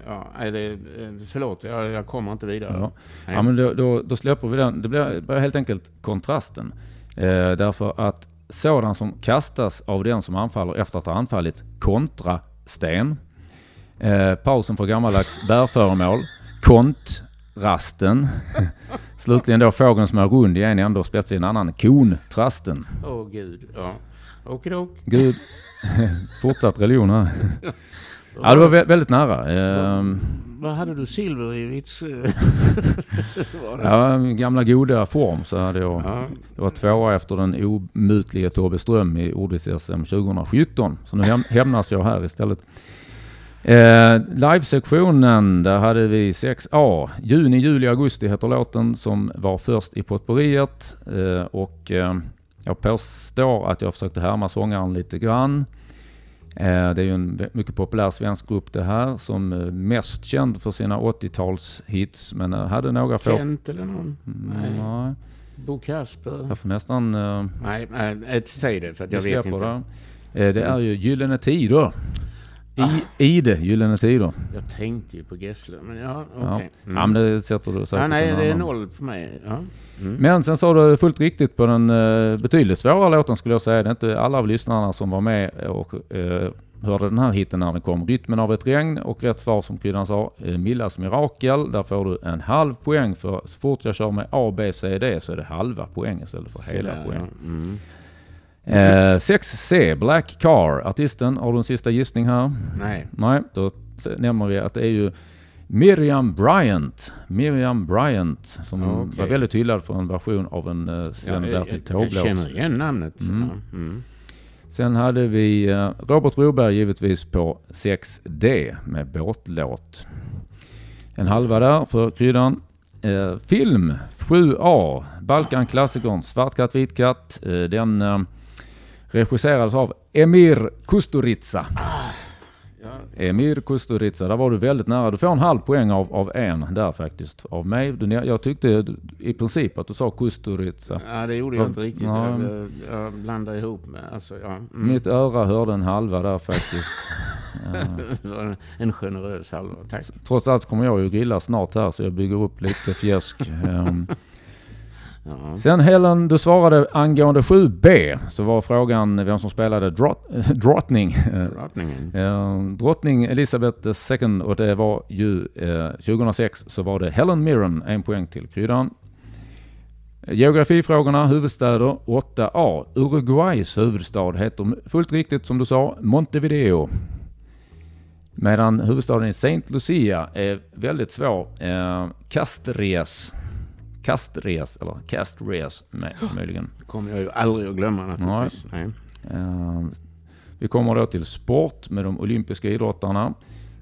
ja, det, eh, förlåt, jag, jag kommer inte vidare. Ja. Nej. Ja, men då, då, då släpper vi den. Det blir, blir helt enkelt kontrasten. Eh, därför att sådan som kastas av den som anfaller efter att ha anfallit kontra sten. Eh, pausen för gammaldags <laughs> bärföremål. Kontrasten. <laughs> Slutligen då fågeln som är rund i en ände och spetsig i en annan. Kontrasten. Åh gud, ja. Okidok. Gud. <laughs> Fortsatt religion här. Ja, det var vä- väldigt nära. Ehm, Vad hade du? Silver i vits? <laughs> Det? Ja, gamla goda form så hade jag. Ja. Det var tvåa efter den omutlige Tobbe Ström i ordvits-SM 2017. Så nu häm- hämnas jag här istället. Eh, Live-sektionen, där hade vi 6A. Juni, juli, augusti heter låten som var först i potpourriet. Eh, och eh, jag påstår att jag försökte härma sångaren lite grann. Eh, det är ju en mycket populär svensk grupp det här som är mest känd för sina 80-talshits men eh, hade några få... Kent eller någon? Nej. Nej, Bo Kasper? jag får nästan... eh, Nej, nej, säg det för att jag vet inte. det. Eh, Det är ju Gyllene Tider. I, Ide, Gyllene Tider. Jag tänkte ju på Gessle, men ja, okej. Okay. ja, men det sätter du säkert Ja, nej, det är noll på mig. Ja. Mm. Men sen sa du fullt riktigt på den uh, betydligt svårare låten skulle jag säga. Det är inte alla av lyssnarna som var med och eh, hörde den här hitten när den kom. Rytmen av ett regn och rätt svar som kryddan sa, uh, Millas mirakel. Där får du en halv poäng för så fort jag kör med A, B, C, D så är det halva poäng istället för hela Sådär, poäng. ja. Mm. Eh, 6C, Black Car. Artisten, har du en sista gissning här? Nej. Nej, då nämner vi att det är ju Miriam Bryant. Miriam Bryant som Okej. var väldigt hyllad för en version av en uh, Sven-Bertil jag, jag Taube-låt. känner igen namnet. Mm. Ja. Mm. Sen hade vi eh, Robert Broberg givetvis på 6D med båtlåt. En halva där för kryddan. Eh, film 7A, Balkanklassikern Svart katt, vit katt. Eh, den eh, regisserades av Emir Kusturica. Ja. Emir Kusturica, där var du väldigt nära. Du får en halv poäng av, av en där faktiskt. Av mig. Du, jag tyckte i princip att du sa Kusturica. ja, det gjorde jag inte riktigt. Ja. Jag, jag blandade ihop med... Alltså, ja. Mm. Mitt öra hörde en halva där faktiskt. <laughs> Var en generös halva. Tack. Trots allt kommer jag ju grilla snart här så jag bygger upp lite fjäsk. <laughs> Ja. Sen Helen, du svarade angående 7B så var frågan vem som spelade drott, <laughs> drottning. Eh, Drottningen. Eh, drottning Elizabeth II och det var ju eh, 2006 så var det Helen Mirren, en poäng till kryddan. Geografifrågorna, huvudstäder 8A. Uruguays huvudstad heter fullt riktigt som du sa Montevideo. Medan huvudstaden i Saint Lucia är väldigt svår. Eh, Castres. Castres, eller Castres med, möjligen. kommer jag ju aldrig att glömma naturligtvis. Nej. Eh, vi kommer då till sport med de olympiska idrottarna.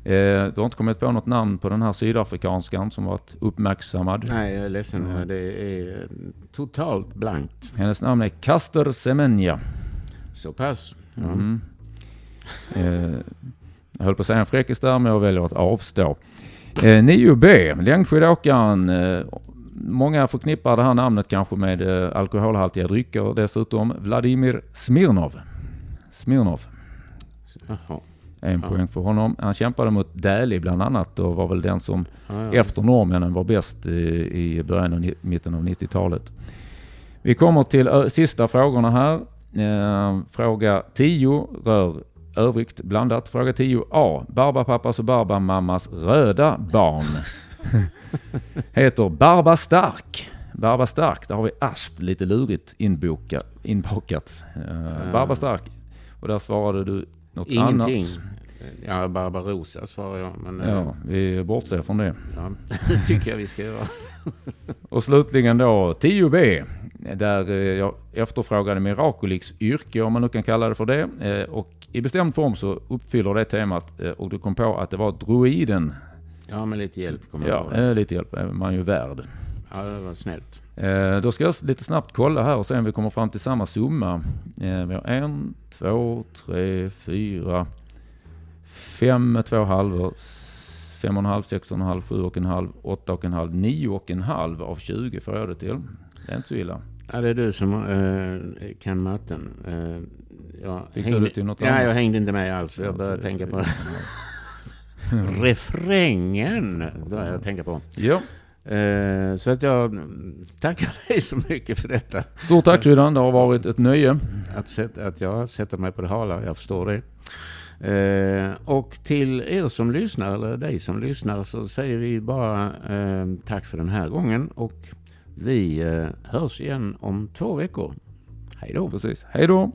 Eh, du har inte kommit på något namn på den här sydafrikanskan som varit uppmärksammad. Nej, jag är ledsen. Det är totalt blankt. Hennes namn är Caster Semenya. Så pass. Mm. Eh, jag höll på att säga en fräckis där, men jag väljer att avstå. Eh, 9B, längdskidåkaren. Eh, många förknippar det här namnet kanske med eh, alkoholhaltiga drycker dessutom. Vladimir Smirnov. Smirnov. Jaha. En Ja. poäng för honom. Han kämpade mot Dählie bland annat och var väl den som Ja, ja. efter norrmännen var bäst i, i början och mitten av 90-talet. Vi kommer till ö, sista frågorna här. Eh, fråga 10 rör övrigt blandat. Fråga 10a. Barbapappas och Barbamammas röda barn heter Barba Stark. Barba Stark, där har vi Ast lite lurigt inboka, inbakat. Eh, Barba Stark. Och där svarade du något Ingenting. annat. Ja, Barbarossa svarar jag. Men eh, Ja, vi bortser från det. ja, det tycker jag vi ska göra. <laughs> Och slutligen då 10B. Där eh, jag efterfrågade Miraculix yrke om man nu kan kalla det för det. Eh, Och i bestämd form så uppfyller det temat eh, och du kom på att det var droiden. Ja, med lite hjälp kommer Ja, eh, lite hjälp är man ju värd. Ja, det var snällt. Eh, Då ska jag lite snabbt kolla här och se om vi kommer fram till samma summa. Eh, Vi har en, två, tre, fyra, fem två halvor, fem och en halv, sex och en halv, sju och en halv, åtta och en halv, nio och en halv av 20 får jag det till. Det är inte så illa. Ja, det är du som eh, kan matten. Eh, jag Fick hängde, du det till något Ja, annat? jag hängde inte med alls. Jag började tänka på refrängen. Började jag tänka på. Ja, Eh, så att jag mm, tackar dig så mycket för detta. stort tack Kryddan. Det har varit ett nöje. Att, sätta, att jag sätter mig på det hala, jag förstår det. Eh, och till er som lyssnar, eller dig som lyssnar, så säger vi bara eh, tack för den här gången. Och vi hörs igen om två veckor. Hej då! Precis. Hej då!